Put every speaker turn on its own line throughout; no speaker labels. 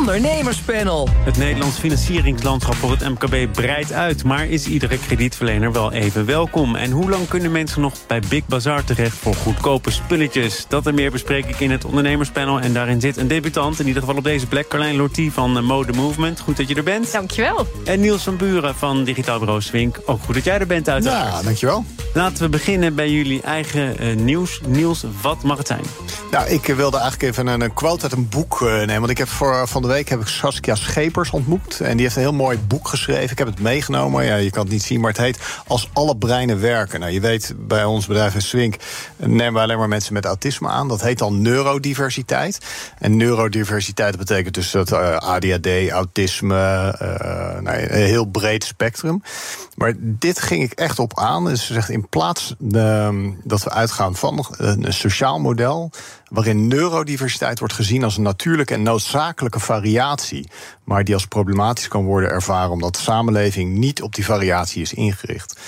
ondernemerspanel.
Het Nederlands financieringslandschap voor het MKB breidt uit. Maar is iedere kredietverlener wel even welkom? En hoe lang kunnen mensen nog bij Big Bazaar terecht voor goedkope spulletjes? Dat en meer bespreek ik in het ondernemerspanel. En daarin zit een debutant, in ieder geval op deze plek. Carlijn Lortie van eh, Mode Movement. Goed dat je er bent.
Dankjewel.
En Niels van Buren van Digitaal Bureau Swink. Ook goed dat jij er bent uiteraard.
Ja, dankjewel.
Laten we beginnen bij jullie eigen uh, nieuws. Niels, wat mag het zijn?
Nou, ik wilde eigenlijk even een, een quote uit een boek uh, nemen. Want ik heb voor van de week heb ik Saskia Schepers ontmoet. En die heeft een heel mooi boek geschreven. Ik heb het meegenomen. Ja, je kan het niet zien, maar het heet Als alle breinen werken. Nou, je weet, bij ons bedrijf in Swink nemen we alleen maar mensen met autisme aan. Dat heet dan neurodiversiteit. En neurodiversiteit betekent dus dat uh, ADHD, autisme, uh, nou, een heel breed spectrum. Maar dit ging ik echt op aan. Dus ze zegt in plaats uh, dat we uitgaan van een sociaal model waarin neurodiversiteit wordt gezien als een natuurlijke en noodzakelijke variatie, maar die als problematisch kan worden ervaren omdat de samenleving niet op die variatie is ingericht.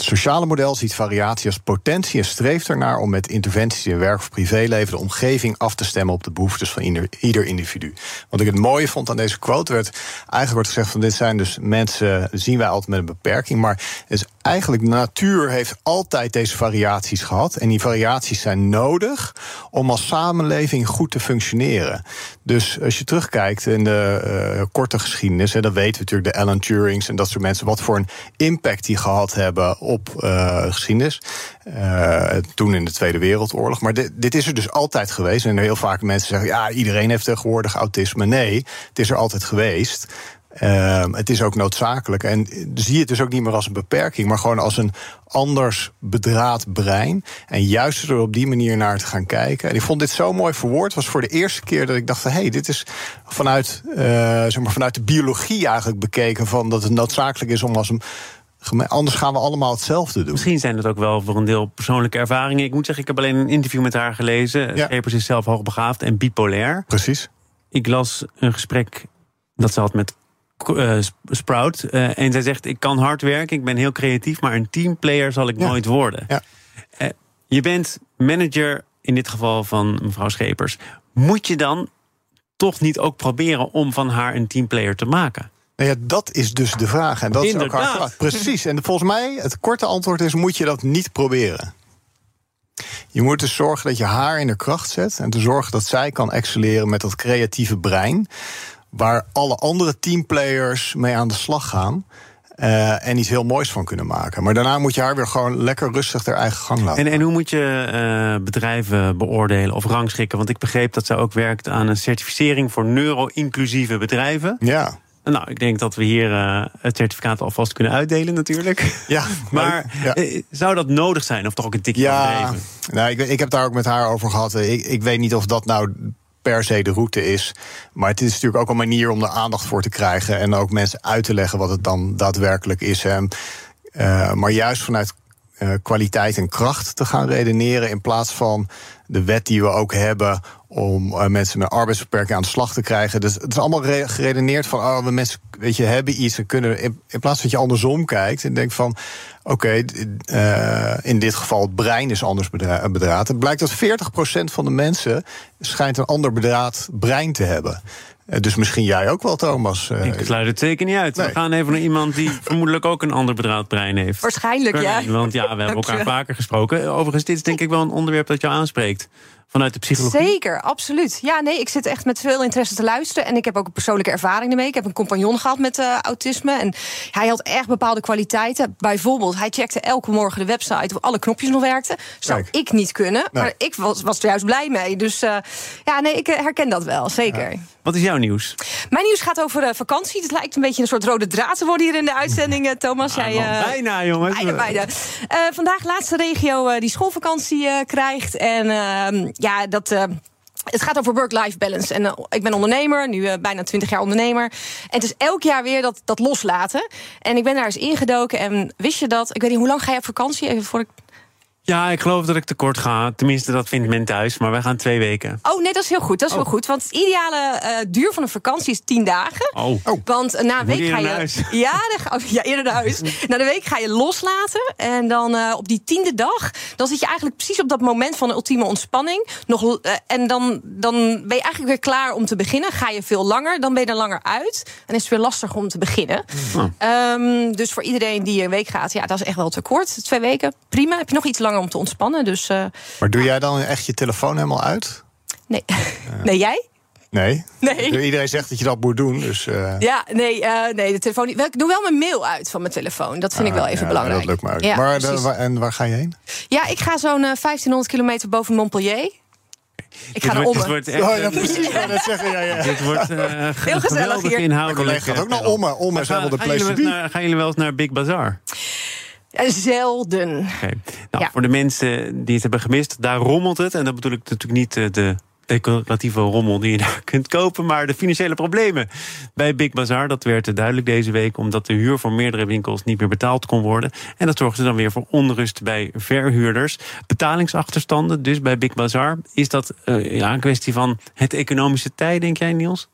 Het sociale model ziet variatie als potentie en streeft ernaar om met interventies in werk of privéleven de omgeving af te stemmen op de behoeftes van ieder, individu. Wat ik het mooie vond aan deze quote werd eigenlijk wordt gezegd van dit zijn dus mensen zien wij altijd met een beperking, maar is eigenlijk natuur heeft altijd deze variaties gehad en die variaties zijn nodig om als samenleving goed te functioneren. Dus als je terugkijkt in de uh, korte geschiedenis, dan weten we natuurlijk de Alan Turings en dat soort mensen wat voor een impact die gehad hebben op uh, geschiedenis. Uh, toen in de Tweede Wereldoorlog. Maar dit, dit, is er dus altijd geweest. En heel vaak mensen zeggen: ja, iedereen heeft tegenwoordig autisme. Nee, het is er altijd geweest. Uh, het is ook noodzakelijk. En zie het dus ook niet meer als een beperking, maar gewoon als een anders bedraad brein. En juist er op die manier naar te gaan kijken. En ik vond dit zo mooi verwoord. Was voor de eerste keer dat ik dacht: hé, hey, dit is vanuit, uh, zeg maar, vanuit de biologie eigenlijk bekeken. Van dat het noodzakelijk is om als een Anders gaan we allemaal hetzelfde doen.
Misschien zijn het ook wel voor een deel persoonlijke ervaringen. Ik moet zeggen, ik heb alleen een interview met haar gelezen. Ja. Schepers is zelf hoogbegaafd en bipolair.
Precies.
Ik las een gesprek dat ze had met uh, Sprout. Uh, en zij zegt, ik kan hard werken, ik ben heel creatief... maar een teamplayer zal ik ja. nooit worden.
Ja.
Uh, je bent manager, in dit geval van mevrouw Schepers. Moet je dan toch niet ook proberen om van haar een teamplayer te maken?
Nou ja, dat is dus de vraag. En dat
Inderdaad.
is ook haar Precies. En volgens mij, het korte antwoord is: moet je dat niet proberen. Je moet dus zorgen dat je haar in de kracht zet. En te zorgen dat zij kan excelleren met dat creatieve brein. Waar alle andere teamplayers mee aan de slag gaan. Uh, en iets heel moois van kunnen maken. Maar daarna moet je haar weer gewoon lekker rustig haar eigen gang laten.
En, en hoe moet je uh, bedrijven beoordelen of rangschikken? Want ik begreep dat zij ook werkt aan een certificering voor neuro-inclusieve bedrijven.
Ja.
Nou, ik denk dat we hier uh, het certificaat alvast kunnen uitdelen natuurlijk.
Ja,
maar ja. zou dat nodig zijn of toch ook een tikje
ja, nou, ik, ik heb daar ook met haar over gehad. Ik, ik weet niet of dat nou per se de route is. Maar het is natuurlijk ook een manier om er aandacht voor te krijgen... en ook mensen uit te leggen wat het dan daadwerkelijk is. Uh, maar juist vanuit uh, kwaliteit en kracht te gaan redeneren... in plaats van de wet die we ook hebben om uh, mensen met arbeidsbeperking aan de slag te krijgen. Dus het is allemaal geredeneerd van, oh, we mensen weet je, hebben iets en kunnen. In, in plaats dat je andersom kijkt en denkt van, oké, okay, uh, in dit geval het brein is anders bedraad. Het blijkt dat 40% van de mensen schijnt een ander bedraad brein te hebben. Dus misschien jij ook wel, Thomas.
Ik sluit het zeker niet uit. Nee. We gaan even naar iemand die vermoedelijk ook een ander bedraad brein heeft.
Waarschijnlijk, ja.
Want ja, we hebben elkaar vaker gesproken. Overigens, dit is denk ik wel een onderwerp dat je aanspreekt vanuit de psychologie?
Zeker, absoluut. Ja, nee, ik zit echt met veel interesse te luisteren. En ik heb ook een persoonlijke ervaring ermee. Ik heb een compagnon gehad met uh, autisme. En hij had echt bepaalde kwaliteiten. Bijvoorbeeld, hij checkte elke morgen de website of alle knopjes nog werkten. Zou Kijk. ik niet kunnen. Nee. Maar ik was, was er juist blij mee. Dus uh, ja, nee, ik herken dat wel, zeker. Ja.
Wat is jouw nieuws?
Mijn nieuws gaat over uh, vakantie. Het lijkt een beetje een soort rode draad te worden hier in de uitzending, Thomas.
Ah, Jij,
bijna,
jongens.
Bijna, bijna. vandaag laatste regio die schoolvakantie krijgt. En ehm, ja, dat. Uh, het gaat over work-life balance. En uh, ik ben ondernemer, nu uh, bijna 20 jaar ondernemer. En het is elk jaar weer dat, dat loslaten. En ik ben daar eens ingedoken. En wist je dat? Ik weet niet, hoe lang ga je op vakantie? Even voor ik.
Ja, ik geloof dat ik tekort ga. Tenminste, dat vindt men thuis. Maar wij gaan twee weken.
Oh, nee, dat is heel goed. Dat is
oh.
heel goed. Want het ideale uh, duur van een vakantie is tien dagen.
Oh. oh.
Want na een week ga je.
Huis.
Ja, dan, ja, eerder naar huis. na de week ga je loslaten. En dan uh, op die tiende dag. Dan zit je eigenlijk precies op dat moment van de ultieme ontspanning. Nog, uh, en dan, dan ben je eigenlijk weer klaar om te beginnen. Ga je veel langer, dan ben je er langer uit. En is het weer lastiger om te beginnen. Oh. Um, dus voor iedereen die een week gaat, ja, dat is echt wel te kort. Twee weken, prima. Heb je nog iets langer om te ontspannen. Dus, uh,
maar doe jij dan echt je telefoon helemaal uit?
Nee. nee, jij?
Nee.
nee.
Iedereen zegt dat je dat moet doen. Dus, uh...
Ja, nee, uh, nee, de telefoon. Ik doe wel mijn mail uit van mijn telefoon. Dat vind ah, ik wel even
ja,
belangrijk.
Dat lukt me uit. Ja, maar de, waar, en waar ga je heen?
Ja, ik ga zo'n 1500 kilometer boven Montpellier. Ik ga naar Ommen.
Wordt echt,
oh, ja, precies. Ja, dat zeggen, ja, ja.
Dit wordt
heel gezellig hier.
Inhoudelijk. Mijn collega gaat ook naar Ommen. Ommen is helemaal de place
Gaan jullie wel eens naar Big Bazaar?
Zelden.
Okay. Nou, ja. Voor de mensen die het hebben gemist, daar rommelt het. En dat bedoel ik natuurlijk niet de decoratieve rommel die je daar kunt kopen. Maar de financiële problemen bij Big Bazaar, dat werd duidelijk deze week... omdat de huur voor meerdere winkels niet meer betaald kon worden. En dat zorgde dan weer voor onrust bij verhuurders. Betalingsachterstanden dus bij Big Bazaar. Is dat uh, ja, een kwestie van het economische tij, denk jij Niels?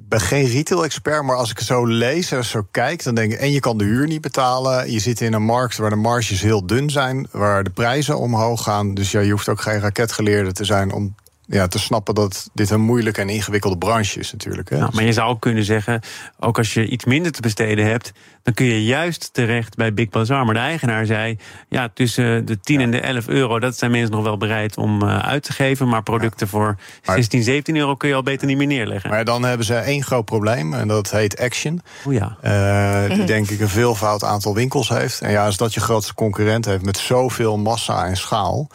Ik ben geen retail-expert, maar als ik zo lees en zo kijk, dan denk ik: en je kan de huur niet betalen. Je zit in een markt waar de marges heel dun zijn, waar de prijzen omhoog gaan. Dus ja, je hoeft ook geen raketgeleerde te zijn om ja, te snappen dat dit een moeilijke en ingewikkelde branche is natuurlijk. Hè.
Nou, maar je zou ook kunnen zeggen, ook als je iets minder te besteden hebt... dan kun je juist terecht bij Big Bazaar. Maar de eigenaar zei, ja, tussen de 10 en de 11 euro... dat zijn mensen nog wel bereid om uh, uit te geven... maar producten ja. voor 16, 17 euro kun je al beter niet meer neerleggen.
Maar dan hebben ze één groot probleem en dat heet Action.
O ja.
Uh, die denk ik een veelvoud aantal winkels heeft. En ja, als dat je grootste concurrent heeft met zoveel massa en schaal...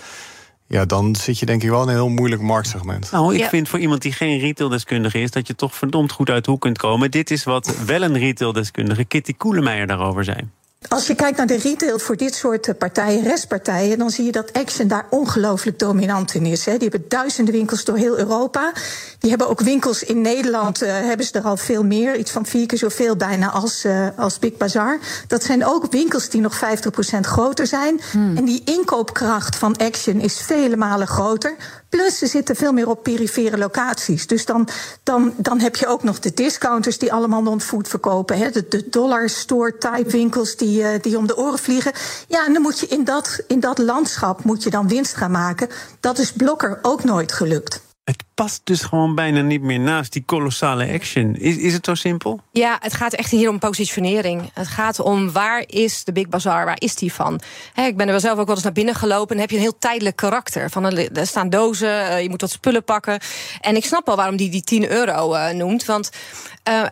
Ja, dan zit je denk ik wel in een heel moeilijk marktsegment.
Nou, ik vind voor iemand die geen retaildeskundige is... dat je toch verdomd goed uit de hoek kunt komen. Dit is wat wel een retaildeskundige, Kitty Koelemeijer, daarover zei.
Als je kijkt naar de retail voor dit soort eh, partijen, restpartijen, dan zie je dat Action daar ongelooflijk dominant in is. Hè. Die hebben duizenden winkels door heel Europa. Die hebben ook winkels in Nederland, uh, hebben ze er al veel meer. Iets van vier keer zoveel bijna als, uh, als Big Bazaar. Dat zijn ook winkels die nog 50% groter zijn. Hmm. En die inkoopkracht van Action is vele malen groter. Plus, ze zitten veel meer op perifere locaties. Dus dan, dan, dan heb je ook nog de discounters die allemaal non-food verkopen. De dollar store type winkels die, uh, die om de oren vliegen. Ja, en dan moet je in dat, in dat landschap moet je dan winst gaan maken. Dat is Blokker ook nooit gelukt.
Het past dus gewoon bijna niet meer naast die kolossale action. Is, is het zo simpel?
Ja, het gaat echt hier om positionering. Het gaat om waar is de Big Bazaar, waar is die van? ik ben er wel zelf ook wel eens naar binnen gelopen... en heb je een heel tijdelijk karakter. Van er staan dozen, eh, je moet wat spullen pakken. En ik snap wel waarom die die 10 euro uh, noemt. Want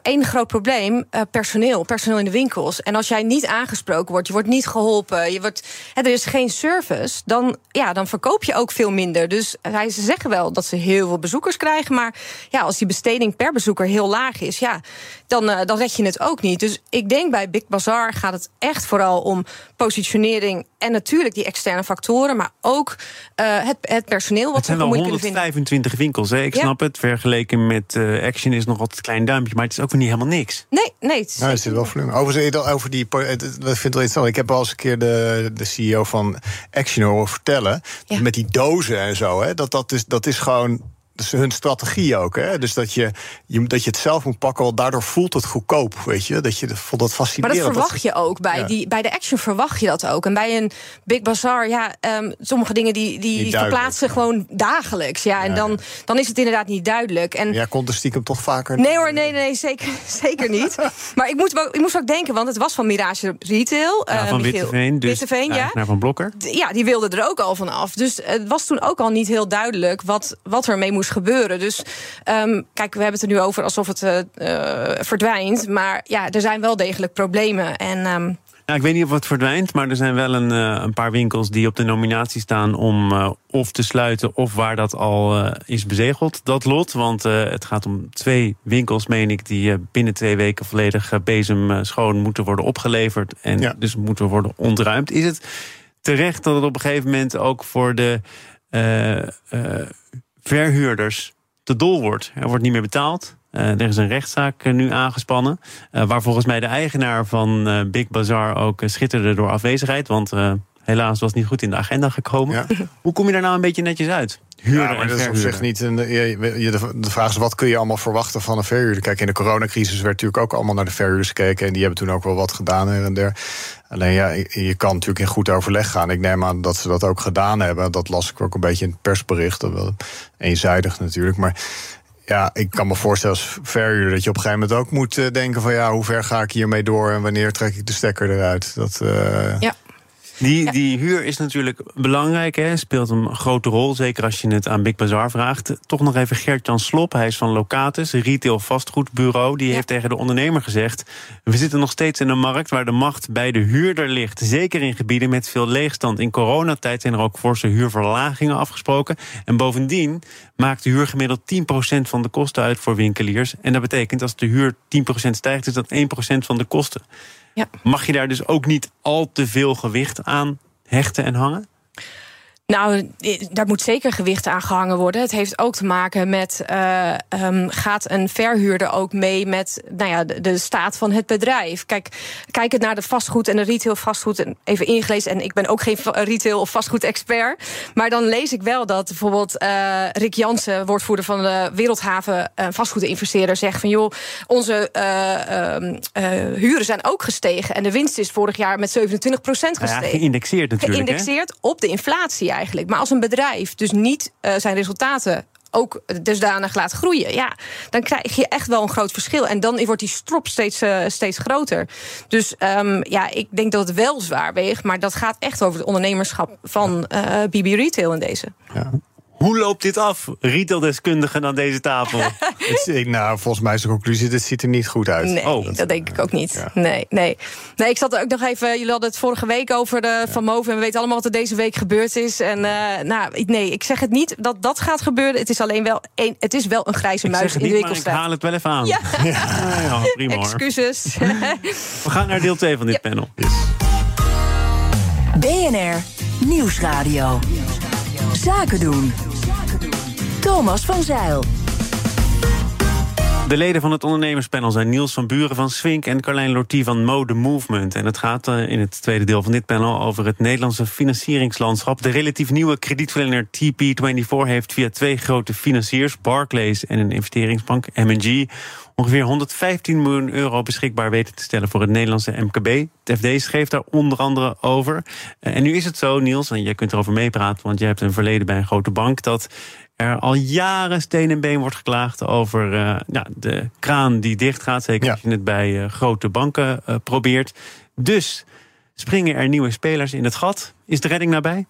Eén uh, groot probleem, uh, personeel. Personeel in de winkels. En als jij niet aangesproken wordt, je wordt niet geholpen... Je wordt, hè, er is geen service, dan, ja, dan verkoop je ook veel minder. Dus uh, ze zeggen wel dat ze heel veel bezoekers krijgen... maar ja, als die besteding per bezoeker heel laag is... Ja, dan, dan red je het ook niet. Dus ik denk bij Big Bazaar gaat het echt vooral om positionering... en natuurlijk die externe factoren, maar ook het, het personeel... Wat
het zijn wel 125 winkels, hè? ik ja. snap het. Vergeleken met Action is nog wat klein duimpje... Maar het is ook niet helemaal niks.
Nee, nee. Het
is, nou, het zit wel volume. Over, over die. Dat vind ik wel interessant. Ik heb al eens een keer de, de CEO van Action horen vertellen. Ja. Met die dozen en zo. Hè, dat, dat, is, dat is gewoon dat is hun strategie ook. Hè? Dus dat je, je, dat je het zelf moet pakken, want daardoor voelt het goedkoop. Weet je? Dat je vond dat fascinerend.
Maar dat verwacht je ook. Bij, ja. die, bij de action verwacht je dat ook. En bij een Big Bazaar, ja, um, sommige dingen die, die verplaatsen gewoon dagelijks. Ja, en ja. Dan, dan is het inderdaad niet duidelijk. En
ja, komt de stiekem toch vaker?
Nee hoor, nee, nee, zeker, zeker niet. maar ik, moet, ik moest ook denken, want het was van Mirage Retail.
Ja, uh, van Witteveen, dus
Witteveen, ja.
van Blokker.
Ja, die wilde er ook al van af. Dus het was toen ook al niet heel duidelijk wat, wat er mee moest gebeuren. Dus um, kijk, we hebben het er nu over alsof het uh, verdwijnt. Maar ja, er zijn wel degelijk problemen. En. Um,
nou, ik weet niet of het verdwijnt, maar er zijn wel een, uh, een paar winkels die op de nominatie staan om uh, of te sluiten of waar dat al uh, is bezegeld, dat lot. Want het gaat om twee winkels, meen ik, die binnen twee weken volledig bezem schoon moeten worden opgeleverd en ja. dus moeten worden ontruimd. Is het terecht dat het op een gegeven moment ook voor de verhuurders te dol wordt. Er wordt niet meer betaald. Uh, er is een rechtszaak uh, nu aangespannen. Uh, waar volgens mij de eigenaar van Big Bazaar ook schitterde door afwezigheid. Want helaas was niet goed in de agenda gekomen. Hoe kom je daar nou een beetje netjes uit?
Huurder ja, maar dat is op zich niet. Een, de, de vraag is: wat kun je allemaal verwachten van een verhuurder? Kijk, in de coronacrisis werd natuurlijk ook allemaal naar de verhuurders gekeken. En die hebben toen ook wel wat gedaan her en der. Alleen ja, je kan natuurlijk in goed overleg gaan. Ik neem aan dat ze dat ook gedaan hebben. Dat las ik ook een beetje in het persbericht. Wel eenzijdig natuurlijk. Maar ja, ik kan me voorstellen als verhuurder dat je op een gegeven moment ook moet eh, denken van ja, hoe ver ga ik hiermee door en wanneer trek ik de stekker eruit? Dat, uh...
ja.
Die, die huur is natuurlijk belangrijk, hè? speelt een grote rol. Zeker als je het aan Big Bazaar vraagt. Toch nog even Gert-Jan Slop, hij is van Locatus, retail vastgoedbureau. Die heeft tegen de ondernemer gezegd... we zitten nog steeds in een markt waar de macht bij de huurder ligt. Zeker in gebieden met veel leegstand. In coronatijd zijn er ook forse huurverlagingen afgesproken. En bovendien maakt de huur gemiddeld 10% van de kosten uit voor winkeliers. En dat betekent als de huur 10% stijgt, is dat 1% van de kosten. Mag je daar dus ook niet al te veel gewicht aan hechten en hangen?
Nou, daar moet zeker gewicht aan gehangen worden. Het heeft ook te maken met, uh, um, gaat een verhuurder ook mee met nou ja, de, de, staat van het bedrijf? Kijk, kijk het naar de vastgoed en de retail vastgoed. Even ingelezen, en ik ben ook geen retail of vastgoed expert. Maar dan lees ik wel dat bijvoorbeeld uh, Rick Jansen, woordvoerder van de Wereldhaven uh, vastgoedinvesteerder, zegt van joh, onze uh, huren zijn ook gestegen. En de winst is vorig jaar met 27% gestegen.
Ja, geïndexeerd natuurlijk.
Geïndexeerd op de inflatie eigenlijk. Maar als een bedrijf dus niet uh, zijn resultaten ook dusdanig laat groeien, ja, dan krijg je echt wel een groot verschil. En dan wordt die strop steeds, uh, steeds groter. Dus um, ja, ik denk dat het wel zwaar weegt, maar dat gaat echt over het ondernemerschap van uh, BB Retail in deze. Ja.
Hoe loopt dit af, retaildeskundigen aan deze tafel?
nou, volgens mij is de conclusie, dit ziet er niet goed uit.
Nee, oh. dat, denk ik ook niet. Nee, nee. nee, ik zat er ook nog even... Jullie hadden het vorige week over de Van Moven... en we weten allemaal wat er deze week gebeurd is. En uh, nou, nee, ik zeg het niet dat dat gaat gebeuren. Het is alleen wel een, het is wel een grijze muis in de winkelstraat.
ik haal het wel even aan.
Ja,
ja. prima
Excuses.
we gaan naar deel 2 van dit panel. Yes.
BNR Nieuwsradio. Zaken doen. Thomas van Zeil.
De leden van het ondernemerspanel zijn Niels van Buren van Swink en Carlijn Lortie van Mode Movement. En het gaat eh, in het tweede deel van dit panel over het Nederlandse financieringslandschap. De relatief nieuwe kredietverlener TP24 heeft via twee grote financiers, Barclays en een investeringsbank, M&G, ongeveer 115 miljoen euro beschikbaar weten te stellen voor het Nederlandse MKB. Het FD schreef daar onder andere over. Eh, en nu is het zo, Niels, en jij kunt erover meepraten, want jij hebt een verleden bij een grote bank, dat er al jaren steen en been wordt geklaagd over uh, ja, de kraan die dicht gaat. Zeker als je het bij uh, grote banken uh, probeert. Dus springen er nieuwe spelers in het gat. Is de redding nabij?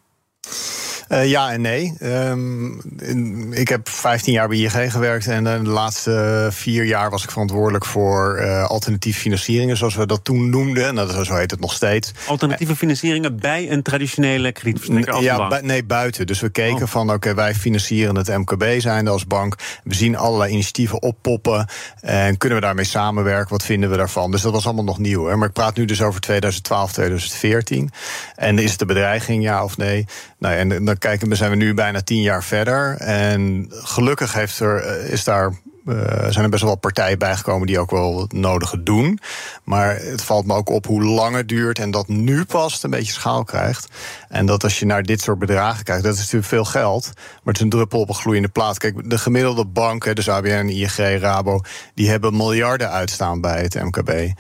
Uh, ja en nee. Um, ik heb 15 jaar bij ING gewerkt en de laatste vier jaar was ik verantwoordelijk voor uh, alternatieve financieringen, zoals we dat toen noemden. Nou, zo heet het nog steeds.
Alternatieve financieringen bij een traditionele kredietverstrekker als
ja, nee, buiten. Dus we keken oh. van, oké, wij financieren het MKB zijnde als bank. We zien allerlei initiatieven oppoppen. En kunnen we daarmee samenwerken? Wat vinden we daarvan? Dus dat was allemaal nog nieuw. Hè? Maar ik praat nu dus over 2012, 2014. En is het de bedreiging, ja of nee? Nou, en dan kijken we, zijn we nu bijna tien jaar verder. En gelukkig heeft er, eh, is daar uh, zijn er best wel wat partijen bijgekomen die ook wel het nodige doen. Maar het valt me ook op hoe lang het duurt en dat nu pas een beetje schaal krijgt. En dat als je naar dit soort bedragen kijkt, dat is natuurlijk veel geld. Maar het is een druppel op een gloeiende plaat. Kijk, de gemiddelde banken, dus ABN, ING, Rabo, die hebben miljarden uitstaan bij het MKB.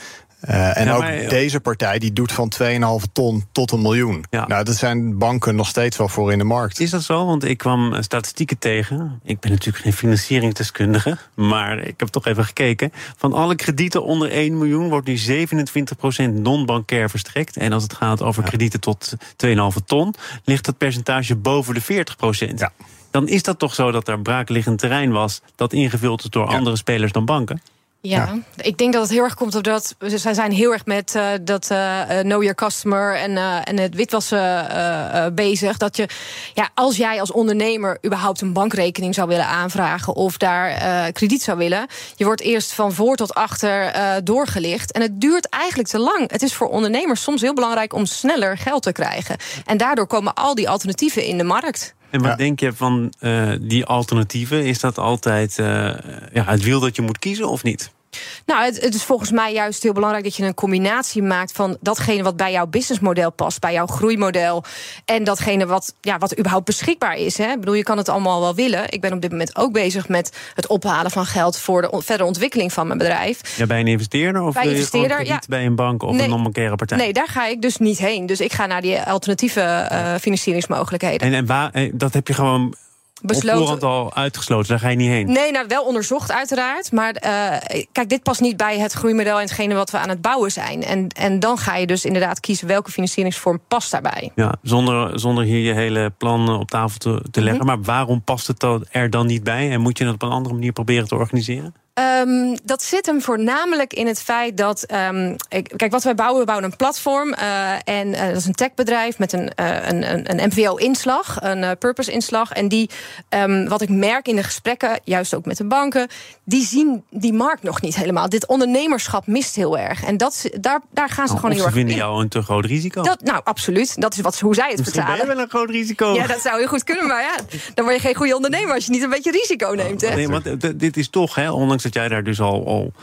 Uh, en ook deze partij die doet van 2,5 ton tot een miljoen. Ja. Nou, dat zijn banken nog steeds wel voor in de markt.
Is dat zo? Want ik kwam statistieken tegen. Ik ben natuurlijk geen financieringsdeskundige, maar ik heb toch even gekeken. Van alle kredieten onder 1 miljoen wordt nu 27% non-bankair verstrekt. En als het gaat over kredieten tot 2,5 ton, ligt dat percentage boven de 40%. Ja. Dan is dat toch zo dat er braakliggend terrein was dat ingevuld is door andere spelers dan banken?
Ja, ik denk dat het heel erg komt omdat zij zijn heel erg met uh, dat uh, know your customer en, uh, en het witwassen bezig. Dat je, ja, als jij als ondernemer überhaupt een bankrekening zou willen aanvragen of daar krediet zou willen, je wordt eerst van voor tot achter doorgelicht. En het duurt eigenlijk te lang. Het is voor ondernemers soms heel belangrijk om sneller geld te krijgen. En daardoor komen al die alternatieven in de markt.
En wat denk je van die alternatieven? Is dat altijd ja, het wiel dat je moet kiezen of niet?
Nou, het, het, is volgens mij juist heel belangrijk dat je een combinatie maakt van datgene wat bij jouw businessmodel past, bij jouw groeimodel. En datgene wat, ja, wat überhaupt beschikbaar is. Hè. Ik bedoel, je kan het allemaal wel willen. Ik ben op dit moment ook bezig met het ophalen van geld voor de verdere ontwikkeling van mijn bedrijf.
Ja, bij een investeerder of bij, ja. bij een bank of een non-bankaire partij?
Nee, daar ga ik dus niet heen. Dus ik ga naar die alternatieve uh, financieringsmogelijkheden.
En, en waar, eh, dat heb je gewoon besloten. Op al uitgesloten, daar ga je niet heen.
Nee, nou wel onderzocht uiteraard. Maar uh, kijk, dit past niet bij het groeimodel en hetgene wat we aan het bouwen zijn. En, en dan ga je dus inderdaad kiezen welke financieringsvorm past daarbij.
Ja, zonder, zonder hier je hele plan op tafel te, te leggen. Mhm. Maar waarom past het er dan niet bij? En moet je het op een andere manier proberen te organiseren?
Um, dat zit hem voornamelijk in het feit dat. Um, kijk, wat wij bouwen, we bouwen een platform. Uh, en uh, dat is een techbedrijf met een, uh, een, een, een MVO-inslag, een purpose-inslag. En die, um, wat ik merk in de gesprekken, juist ook met de banken, die zien die markt nog niet helemaal. Dit ondernemerschap mist heel erg. En dat, daar, daar gaan ze
oh,
gewoon heel erg.
Ze vinden jou een te groot risico.
Dat, nou, absoluut. Dat is wat, hoe zij het
Misschien
vertalen.
Ben je wel een groot risico?
Ja, dat zou heel goed kunnen. Maar ja, dan word je geen goede ondernemer als je niet een beetje risico neemt. Hè?
Nee, want dit is toch, hè, ondanks dat jij daar dus al, al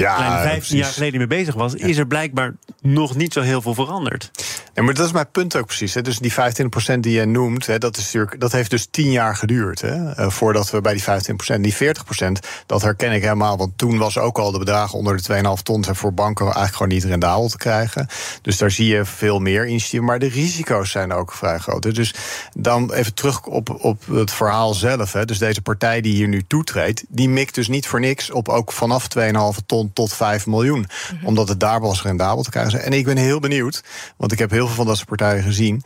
ja, kleine 15 jaar geleden mee bezig was, is er blijkbaar nog niet zo heel veel veranderd.
Ja, maar dat is mijn punt ook precies. Hè. Dus die 25% die je noemt, hè, dat, is natuurlijk, dat heeft dus 10 jaar geduurd. Hè, uh, voordat we bij die 25%, die 40%, dat herken ik helemaal. Want toen was ook al de bedragen onder de 2,5 ton zijn voor banken eigenlijk gewoon niet rendabel te krijgen. Dus daar zie je veel meer initiatieven. Maar de risico's zijn ook vrij groot. Dus dan even terug op, op het verhaal zelf. Hè. Dus deze partij die hier nu toetreedt, die mikt dus niet voor niks op ook vanaf 2,5 ton tot 5 miljoen. Mhm. Omdat het daar was rendabel te krijgen. En ik ben heel benieuwd, want ik heb heel veel van dat soort partijen gezien.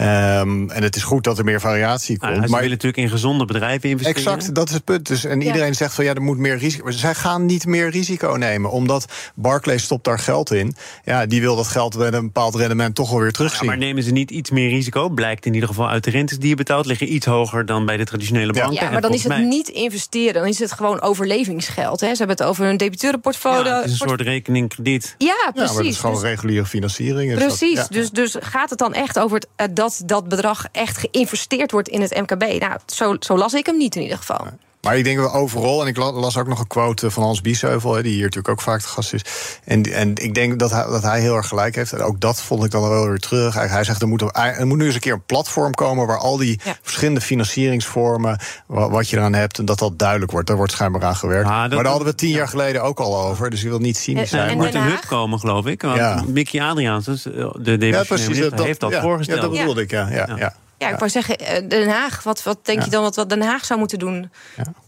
Um, en het is goed dat er meer variatie komt.
Nou, maar ze willen natuurlijk in gezonde bedrijven investeren.
Exact, dat is het punt. Dus, en iedereen zegt van ja, er moet meer risico. Maar zij gaan niet meer risico nemen, omdat Barclays stopt daar geld in. Ja, die wil dat geld met een bepaald rendement toch wel weer terugzien. Ja,
maar nemen ze niet iets meer risico? Blijkt in ieder geval uit de rentes die je betaalt, liggen iets hoger dan bij de traditionele banken.
Ja, maar dan is het niet investeren, dan is het gewoon overlevingsgeld. Hè. Ze hebben het over een debiteurenportfolio.
Ja, het is een soort rekening krediet.
Ja, precies.
Ja, maar het is gewoon dus, reguliere financiering.
Precies,
dat,
dus, dus gaat het dan echt over het, uh, dat bedrag echt geïnvesteerd wordt in het MKB? Nou, zo, zo las ik hem niet in ieder geval.
Maar ik denk wel overal, en ik las ook nog een quote van Hans Biesheuvel, die hier natuurlijk ook vaak te gast is. En, en ik denk dat hij, dat hij heel erg gelijk heeft. En ook dat vond ik dan wel weer terug. Hij zegt er moet, er moet nu eens een keer een platform komen waar al die verschillende financieringsvormen, wat je eraan hebt, en dat dat duidelijk wordt. Daar wordt schijnbaar aan gewerkt. maar daar hadden we tien jaar geleden ook al over. Dus je wil niet cynisch zijn.
Er moet een hub komen, geloof ik. Want ja. Mickey Adriaans, de demissionair ja, heeft dat voorgesteld.
Ja, dat bedoelde ik, ja. ja, ja.
Ik wou zeggen, eh, Den Haag, wat, wat denk je dan wat, wat Den Haag zou moeten doen?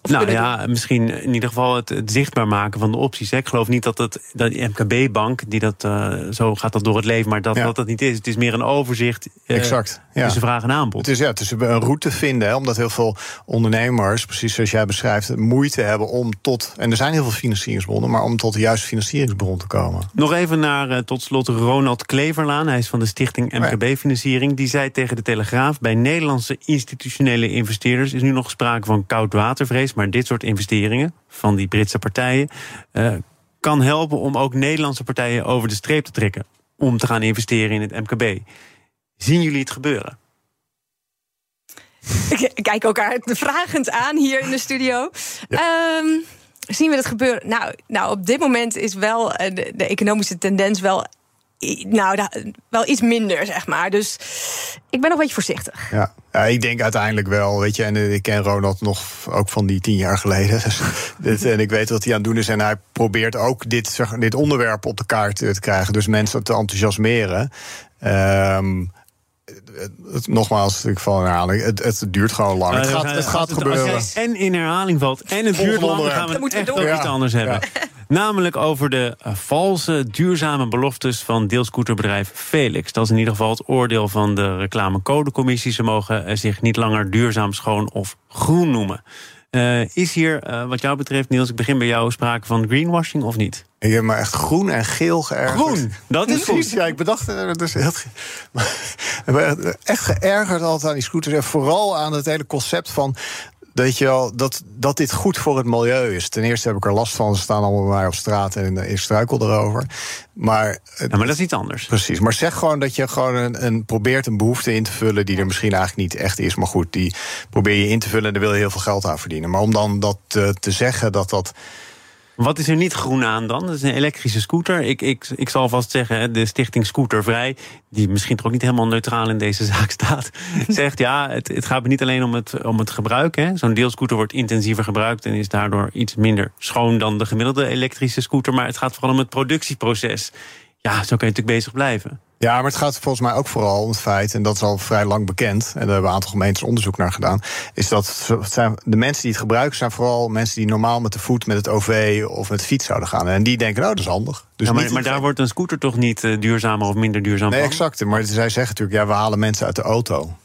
Nou ja, misschien in ieder geval het, het, zichtbaar maken van de opties. Hè. Ik geloof niet dat, het, dat die MKB-bank, die dat, uh, zo gaat dat door het leven, maar dat dat, dat niet is. Het is meer een overzicht uh, exact, ja. tussen vraag en aanbod.
Het is, ja, het is een route vinden, hè, omdat heel veel ondernemers, precies zoals jij beschrijft, moeite hebben om tot, en er zijn heel veel financieringsbronnen, maar om tot de juiste financieringsbron te komen.
Nog even naar uh, tot slot Ronald Kleverlaan. Hij is van de stichting MKB-financiering. Die zei tegen de Telegraaf bij Nederlandse institutionele investeerders is nu nog sprake van Maar dit soort investeringen van die Britse partijen uh, kan helpen om ook Nederlandse partijen over de streep te trekken. Om te gaan investeren in het MKB. Zien jullie het gebeuren?
Ik kijk elkaar vragend aan hier in de studio. Um, zien we dat gebeuren? Nou, nou, op dit moment is wel eh, de, de economische tendens wel nou, wel iets minder, zeg maar. Dus ik ben nog een beetje voorzichtig.
Ja. ja, ik denk uiteindelijk wel, weet je. En ik ken Ronald nog ook van die tien jaar geleden. Dus dit, en ik weet wat hij aan het doen is. En hij probeert ook dit, zeg, dit onderwerp op de kaart te krijgen. Dus mensen te enthousiasmeren. Um, het, nogmaals, ik val in herhaling. Het, het duurt gewoon lang. het gaat, het gaat gebeuren.
Als en in herhaling valt en het duurt lang, dan gaan we het echt over iets anders hebben. Namelijk over de uh, valse, duurzame beloftes van deelscooterbedrijf Felix. Dat is in ieder geval het oordeel van de reclamecodecommissie. Ze mogen uh, zich niet langer duurzaam, schoon of groen noemen. Uh, is hier, wat jou betreft, Niels, ik begin bij jou, sprake van greenwashing of niet?
Ik heb me echt groen en geel geërgerd.
Groen, dat is goed.
Ja, ik bedacht het is heel, echt geërgerd altijd aan die scooters. En vooral aan het hele concept van dat, je wel, dat, dat dit goed voor het milieu is. Ten eerste heb ik er last van. Ze staan allemaal bij mij op straat en ik struikel erover. Maar,
ja, maar dat is iets anders.
Precies. Maar zeg gewoon dat je gewoon een, een, probeert een behoefte in te vullen... die er misschien eigenlijk niet echt is. Maar goed, die probeer je in te vullen en daar wil je heel veel geld aan verdienen. Maar om dan dat te, te zeggen dat dat
Wat is er niet groen aan dan? Dat is een elektrische scooter. Ik, ik, ik zal vast zeggen, de stichting Scootervrij... die misschien toch ook niet helemaal neutraal in deze zaak staat... zegt ja, het, het gaat niet alleen om het, om het gebruik. Zo'n deelscooter wordt intensiever gebruikt... en is daardoor iets minder schoon dan de gemiddelde elektrische scooter... maar het gaat vooral om het productieproces. Ja, zo kun je natuurlijk bezig blijven.
Ja, maar het gaat volgens mij ook vooral om het feit, en dat is al vrij lang bekend, en daar hebben een aantal gemeentes onderzoek naar gedaan, is dat zijn, de mensen die het gebruiken zijn vooral mensen die normaal met de voet, met het OV of met de fiets zouden gaan. En die denken, nou, dat is handig.
Dus ja, maar, maar daar wordt een scooter toch niet uh, duurzamer of minder duurzaam
nee,
van?
exact. Maar zij zeggen natuurlijk, ja, we halen mensen uit de auto.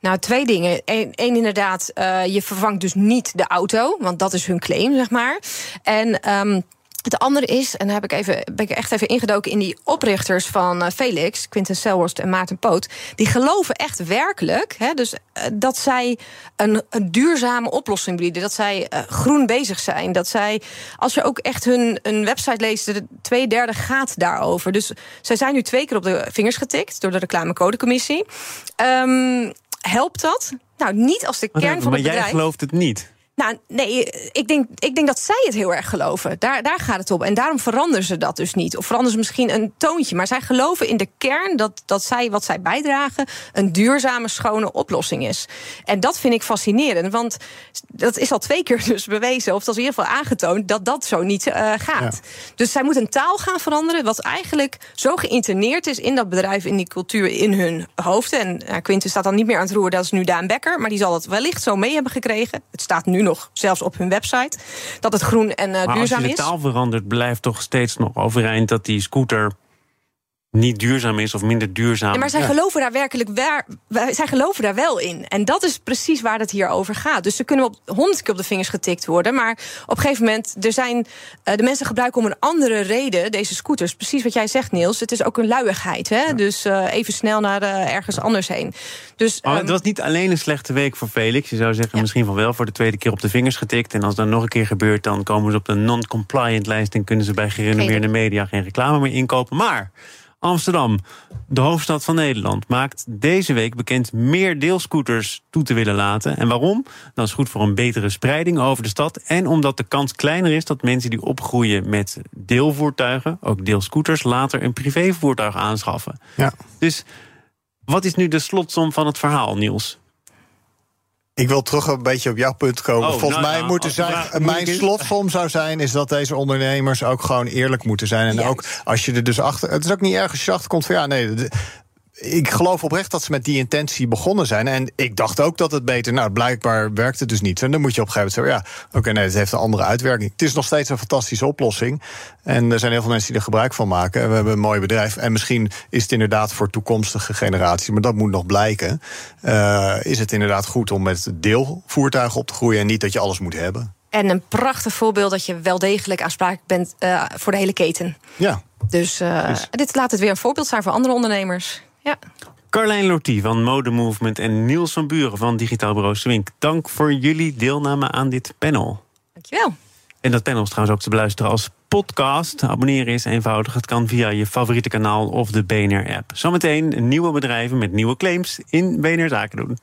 Nou, twee dingen. Eén, inderdaad, uh, je vervangt dus niet de auto, want dat is hun claim, zeg maar. En. Um, het andere is, en daar heb ik even, ben ik echt even ingedoken in die oprichters van uh, Felix, Quinten Selhorst en Maarten Poot. Die geloven echt werkelijk hè, dus, uh, dat zij een, een, duurzame oplossing bieden. Dat zij uh, groen bezig zijn. Dat zij, als je ook echt hun een website leest, de twee derde gaat daarover. Dus zij zijn nu twee keer op de vingers getikt door de reclamecodecommissie. Um, helpt dat? Nou, niet als de kern
maar,
van
maar
het bedrijf.
jij gelooft het niet.
Nou, nee, ik denk, ik denk dat zij het heel erg geloven. Daar, daar gaat het om. En daarom veranderen ze dat dus niet. Of veranderen ze misschien een toontje. Maar zij geloven in de kern dat, dat zij wat zij bijdragen een duurzame, schone oplossing is. En dat vind ik fascinerend. Want dat is al twee keer dus bewezen, of dat is in ieder geval aangetoond, dat dat zo niet uh, gaat. Ja. Dus zij moeten een taal gaan veranderen, wat eigenlijk zo geïnterneerd is in dat bedrijf, in die cultuur, in hun hoofden. En uh, Quinten staat dan niet meer aan het roer, dat is nu Daan Becker. Maar die zal het wellicht zo mee hebben gekregen. Het staat nu nog zelfs op hun website, dat het groen en duurzaam
is.
Als
je de taal verandert, blijft toch steeds nog overeind dat die scooter niet duurzaam is of minder duurzaam.
Ja, maar zij ja. geloven daar werkelijk waar, zij geloven daar wel in. En dat is precies waar het hier over gaat. Dus ze kunnen op honderd keer op de vingers getikt worden. Maar op een gegeven moment, er zijn uh, de mensen gebruiken om een andere reden deze scooters. Precies wat jij zegt, Niels. Het is ook een luiigheid. Hè? Ja. Dus uh, even snel naar uh, ergens anders heen. Dus,
maar het um, was niet alleen een slechte week voor Felix. Je zou zeggen, misschien van wel voor de tweede keer op de vingers getikt. En als dat nog een keer gebeurt, dan komen ze op de non-compliant lijst en kunnen ze bij gerenommeerde media geen reclame meer inkopen. Maar. Amsterdam, de hoofdstad van Nederland, maakt deze week bekend meer deelscooters toe te willen laten. En waarom? Dat is goed voor een betere spreiding over de stad. En omdat de kans kleiner is dat mensen die opgroeien met deelvoertuigen, ook deelscooters, later een privévoertuig aanschaffen.
Ja.
Dus wat is nu de slotsom van het verhaal, Niels?
Ik wil terug een beetje op jouw punt komen.
Oh,
Volgens
nou,
mij
nou,
moeten zij.
vraag
Mijn slotsom zou zijn, is dat deze ondernemers ook gewoon eerlijk moeten zijn. En ook als je er dus achter. Het is ook niet erg als je van ja, nee. Ik geloof oprecht dat ze met die intentie begonnen zijn. En ik dacht ook dat het beter. Nou, blijkbaar werkt het dus niet. En dan moet je op een gegeven moment zeggen: ja, oké, nee, het heeft een andere uitwerking. Het is nog steeds een fantastische oplossing. En er zijn heel veel mensen die er gebruik van maken. We hebben een mooi bedrijf. En misschien is het inderdaad voor toekomstige generaties, maar dat moet nog blijken. Uh, is het inderdaad goed om met deelvoertuigen op te groeien en niet dat je alles moet hebben?
En een prachtig voorbeeld dat je wel degelijk aansprakelijk bent uh, voor de hele keten.
Ja.
Dus, uh,
Dus-
dit laat het weer een voorbeeld zijn voor andere ondernemers. Ja.
Carlijn Lortie van Mode Movement en Niels van Buren van Digitaal Bureau Swink. Dank voor jullie deelname aan dit panel.
Dankjewel.
En dat panel is trouwens ook te beluisteren als podcast. Abonneren is eenvoudig. Het kan via je favoriete kanaal of de BNR-app. Zometeen nieuwe bedrijven met nieuwe claims in BNR Zaken doen.